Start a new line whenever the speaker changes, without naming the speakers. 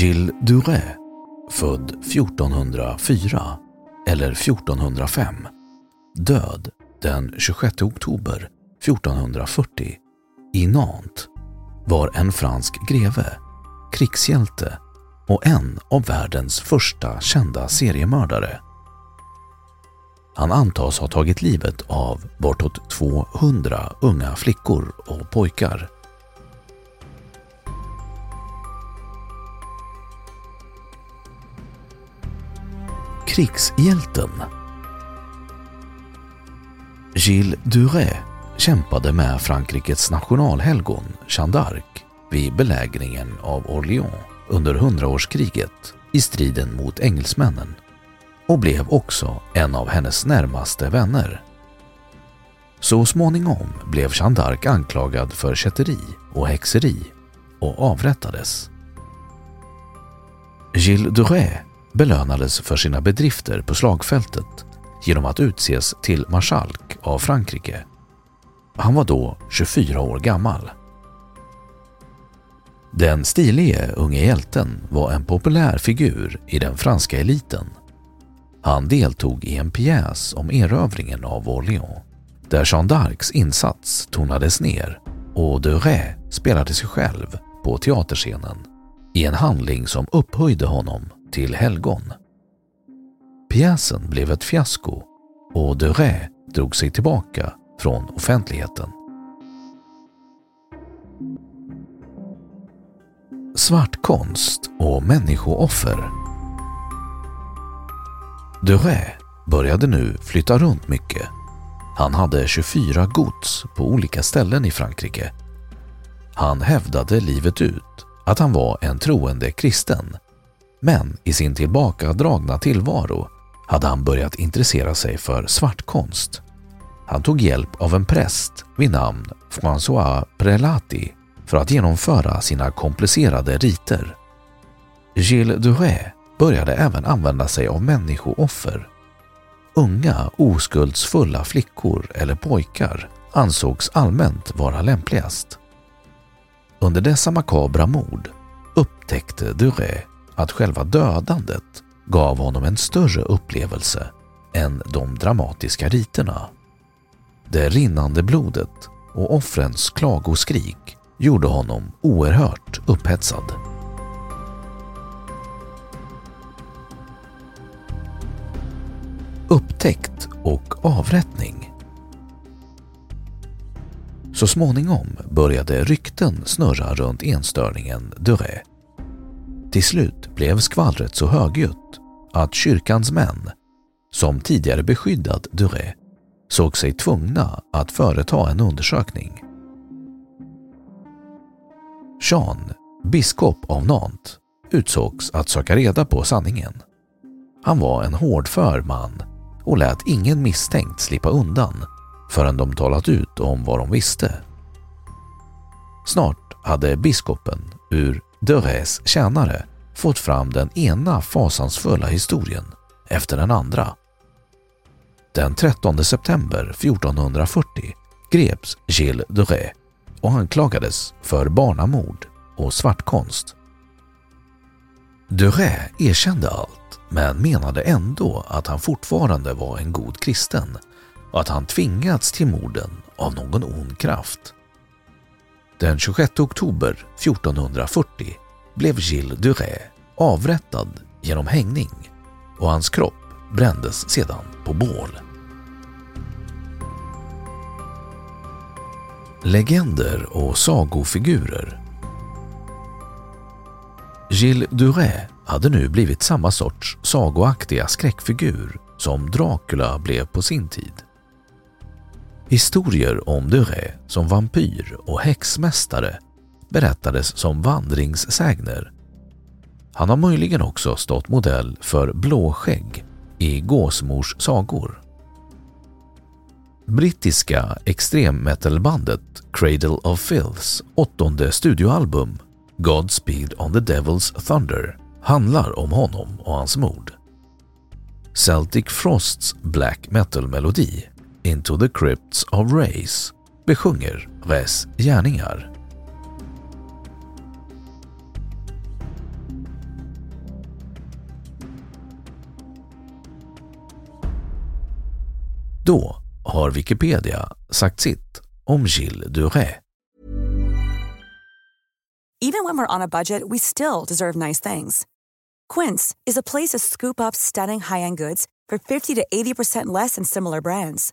Gilles Duret, född 1404 eller 1405, död den 26 oktober 1440 i Nantes, var en fransk greve, krigshjälte och en av världens första kända seriemördare. Han antas ha tagit livet av bortåt 200 unga flickor och pojkar. Krigshjälten Gilles Duret kämpade med Frankrikes nationalhelgon Jeanne d'Arc vid belägringen av Orléans under hundraårskriget i striden mot engelsmännen och blev också en av hennes närmaste vänner. Så småningom blev Jeanne d'Arc anklagad för kätteri och häxeri och avrättades. Gilles Duret belönades för sina bedrifter på slagfältet genom att utses till marskalk av Frankrike. Han var då 24 år gammal. Den stilige unge hjälten var en populär figur i den franska eliten. Han deltog i en pjäs om erövringen av Orléans där Jeanne d'Arcs insats tonades ner och de Ré spelade sig själv på teaterscenen i en handling som upphöjde honom till helgon. Pjäsen blev ett fiasko och Duret drog sig tillbaka från offentligheten. Svartkonst och människooffer Duret började nu flytta runt mycket. Han hade 24 gods på olika ställen i Frankrike. Han hävdade livet ut att han var en troende kristen men i sin tillbakadragna tillvaro hade han börjat intressera sig för svartkonst. Han tog hjälp av en präst vid namn François Prelati för att genomföra sina komplicerade riter. Gilles Duret började även använda sig av människooffer. Unga oskuldsfulla flickor eller pojkar ansågs allmänt vara lämpligast. Under dessa makabra mord upptäckte Duret att själva dödandet gav honom en större upplevelse än de dramatiska riterna. Det rinnande blodet och offrens klagoskrik gjorde honom oerhört upphetsad. Upptäckt och avrättning Så småningom började rykten snurra runt enstörningen Duret. Till slut blev skvallret så högljutt att kyrkans män, som tidigare beskyddat Duret, såg sig tvungna att företa en undersökning. Jean, biskop av Nantes, utsågs att söka reda på sanningen. Han var en hårdför man och lät ingen misstänkt slippa undan förrän de talat ut om vad de visste. Snart hade biskopen ur Dörres tjänare fått fram den ena fasansfulla historien efter den andra. Den 13 september 1440 greps Gilles de och anklagades för barnamord och svartkonst. De erkände allt men menade ändå att han fortfarande var en god kristen och att han tvingats till morden av någon ond kraft. Den 26 oktober 1440 blev Gilles Duret avrättad genom hängning och hans kropp brändes sedan på bål. Legender och sagofigurer Gilles Duret hade nu blivit samma sorts sagoaktiga skräckfigur som Dracula blev på sin tid. Historier om Duret som vampyr och häxmästare berättades som vandringssägner. Han har möjligen också stått modell för Blåskägg i Gåsmors sagor. Brittiska extremmetalbandet Cradle of Filths åttonde studioalbum Godspeed on the Devil's Thunder handlar om honom och hans mord. Celtic Frosts black metal-melodi Into the Crypts of Race besjunger Ves gärningar. Då har Wikipedia sagt sitt om Gilles Duret.
Even when we're on a budget we still deserve nice things. Quince is a place to scoop up stunning high-end goods for 50 to 80% less than similar brands.